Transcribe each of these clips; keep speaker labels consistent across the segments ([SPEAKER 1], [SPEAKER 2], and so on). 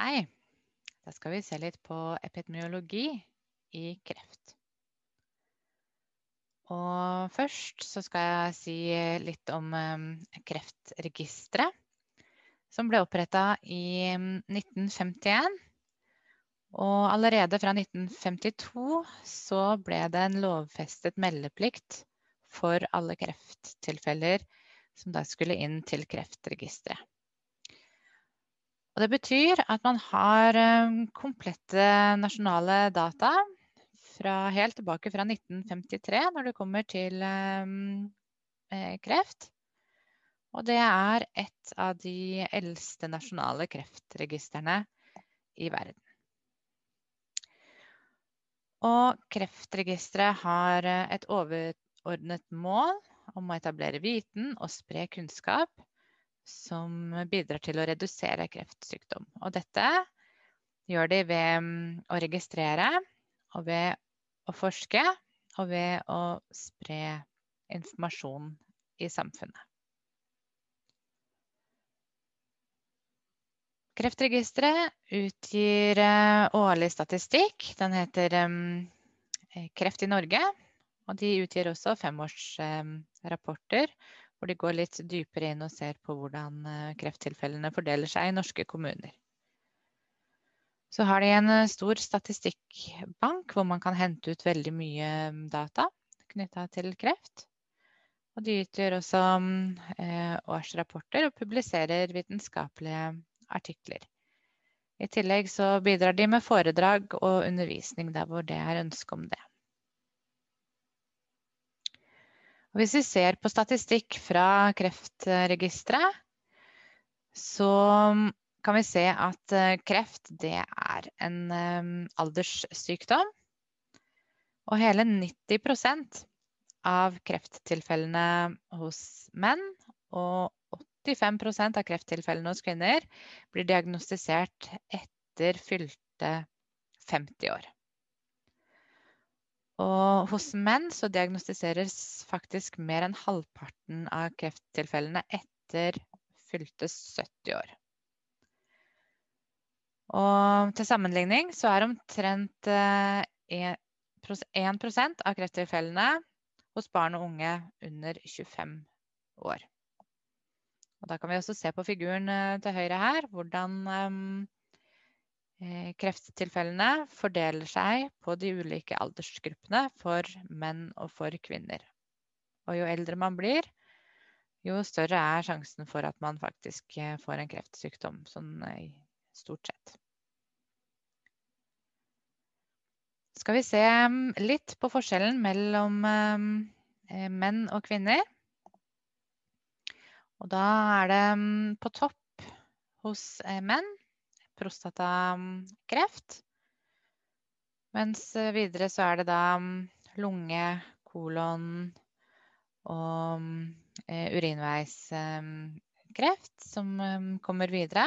[SPEAKER 1] Hei. Da skal vi se litt på epidemiologi i kreft. Og først så skal jeg si litt om um, Kreftregisteret, som ble oppretta i 1951. Og allerede fra 1952 så ble det en lovfestet meldeplikt for alle krefttilfeller som da skulle inn til Kreftregisteret. Og det betyr at man har um, komplette nasjonale data fra helt tilbake fra 1953 når det kommer til um, kreft. Og det er et av de eldste nasjonale kreftregistrene i verden. Og Kreftregisteret har eh, et overordnet mål om å etablere viten og spre kunnskap som bidrar til å redusere kreftsykdom. Og dette gjør de ved mm, å registrere og ved å forske og ved å spre informasjon i samfunnet. Kreftregisteret utgir eh, årlig statistikk. Den heter mm, Kreft i Norge. Og de utgir også femårsrapporter hvor de går litt dypere inn og ser på hvordan eh, krefttilfellene fordeler seg i norske kommuner. Så har de en eh, stor statistikkbank hvor man kan hente ut veldig mye mm, data knytta til kreft. Og de utgjør også mm, eh, årsrapporter og publiserer vitenskapelige artikler. I tillegg så bidrar de med foredrag og undervisning der hvor det er ønske om det. Og hvis vi ser på statistikk fra Kreftregisteret, så kan vi se at eh, kreft er en um, alderssykdom. Og hele 90% av krefttilfellene hos menn og 85% av krefttilfellene hos kvinner blir diagnostisert etter fylte 50 år. Og hos menn så diagnostiseres faktisk mer enn halvparten av krefttilfellene etter fylte 70 år. Og til sammenligning så er omtrent 1 eh, av krefttilfellene hos barn og unge under 25 år. Og da kan vi også se på figuren eh, til høyre her hvordan um, Eh, krefttilfellene fordeler seg på de ulike aldersgruppene for menn og for kvinner. Og jo eldre man blir, jo større er sjansen for at man faktisk eh, får en kreftsykdom, sånn eh, stort sett. Skal vi se mm, litt på forskjellen mellom menn og kvinner. Og da er det mm, på topp hos menn prostatakreft. Mens eh, videre så er det da mm, lunge, kolon og eh, urinveiskreft som mm, kommer videre.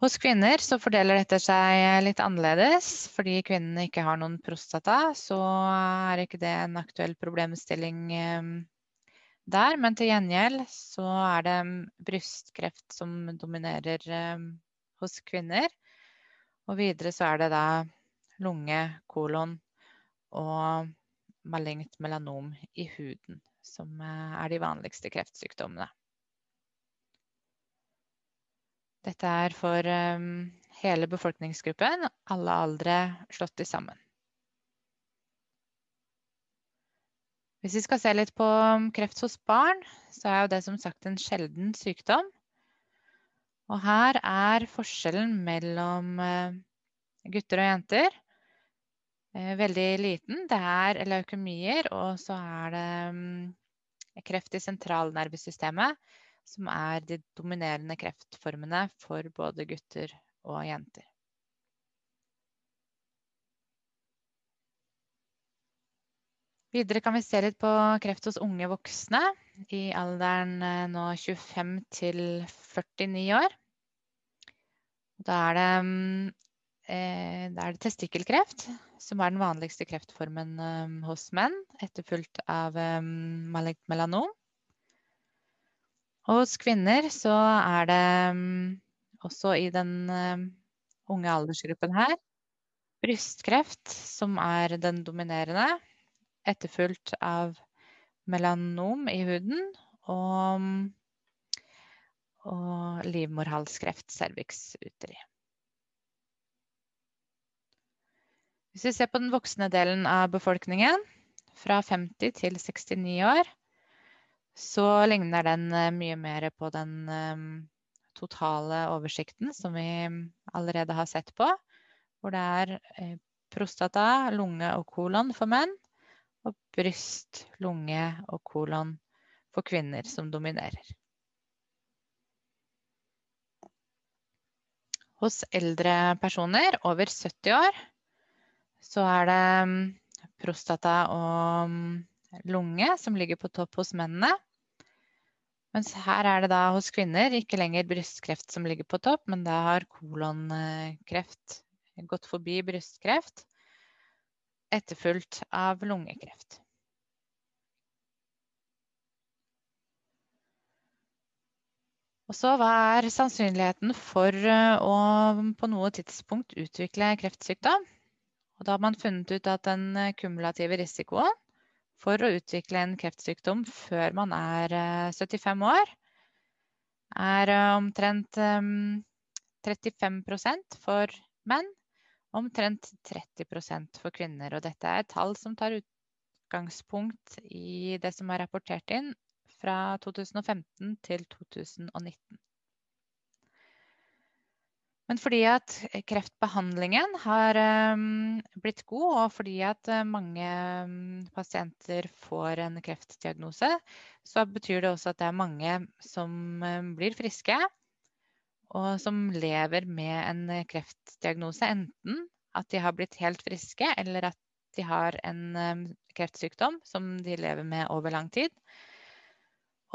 [SPEAKER 1] Hos kvinner så fordeler dette seg litt annerledes. Fordi kvinnene ikke har noen prostata, så er ikke det en aktuell problemstilling mm, der. Men til gjengjeld så er det brystkreft som dominerer eh, hos kvinner. Og videre så er det da lunge, kolon og malignt melanom i huden som eh, er de vanligste kreftsykdommene. Dette er for um, hele befolkningsgruppen, alle aldre slått i sammen. Hvis vi skal se litt på um, kreft hos barn, så er jo det som sagt en sjelden sykdom. Og her er forskjellen mellom eh, gutter og jenter eh, veldig liten. Det er leukemier, og så er det mm, kreft i sentralnervesystemet som er de dominerende kreftformene for både gutter og jenter. Videre kan vi se litt på kreft hos unge voksne i alderen eh, nå 25 til 49 år. Da er det, mm, eh, da er det testikkelkreft som er den vanligste kreftformen eh, hos menn, etterfulgt av malignt melanom. Og hos kvinner så er det mm, også i den unge aldersgruppen her. Brystkreft, som er den dominerende, etterfulgt av melanom i huden og, og livmorhalskreft, cervix uteri. Hvis vi ser på den voksne delen av befolkningen, fra 50 til 69 år, så ligner den eh, mye mer på den um, totale oversikten som vi allerede har sett på, hvor det er eh, prostata, lunge og kolon for menn, og bryst, lunge og kolon for kvinner som dominerer. Hos eldre personer over 70 år så er det mm, prostata og mm, lunge som ligger på topp hos mennene. Mens her er det da hos kvinner ikke lenger brystkreft som ligger på topp, men da har kolonkreft gått forbi brystkreft, etterfulgt av lungekreft. Og så hva er sannsynligheten for eh, å på noe tidspunkt utvikle kreftsykdom? Og da har man funnet ut at den eh, kumulative risikoen for å utvikle en kreftsykdom før man er 75 eh, år, er omtrent 35 for menn omtrent 30% for kvinner. Og dette er tall som tar utgangspunkt i det som er rapportert inn fra 2015 til 2019. Men fordi at kreftbehandlingen har um, blitt god, og fordi at uh, mange um, pasienter får en kreftdiagnose, så betyr det også at det er mange som blir friske, og som lever med en kreftdiagnose. Enten at de har blitt helt friske, eller at de har en kreftsykdom som de lever med over lang tid.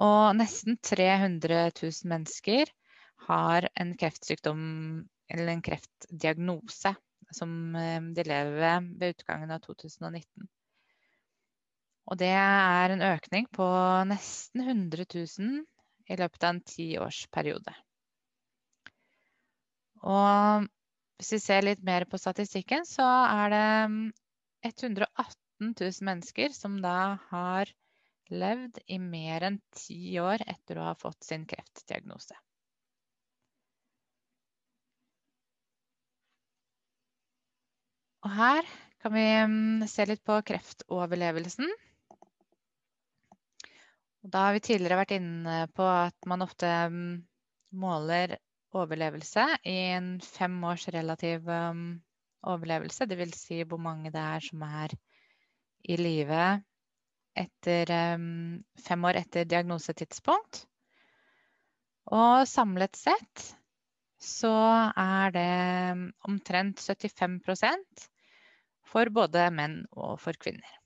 [SPEAKER 1] Og nesten 300 000 mennesker har en kreftsykdom eller en kreftdiagnose som eh, de lever ved ved utgangen av 2019. Og det er en økning på nesten 100 000 i løpet av en tiårsperiode. Og hvis vi ser litt mer på statistikken, så er det 118 mm, 000 mennesker som da har levd i mer enn ti år etter å ha fått sin kreftdiagnose. Og her kan vi mm, se litt på kreftoverlevelsen. Og da har vi tidligere vært inne på at man ofte mm, måler overlevelse i en fem års relativ um, overlevelse. Dvs. Si hvor mange det er som er i live etter fem år etter diagnosetidspunkt. Og samlet sett så er det omtrent 75% for både menn og for kvinner.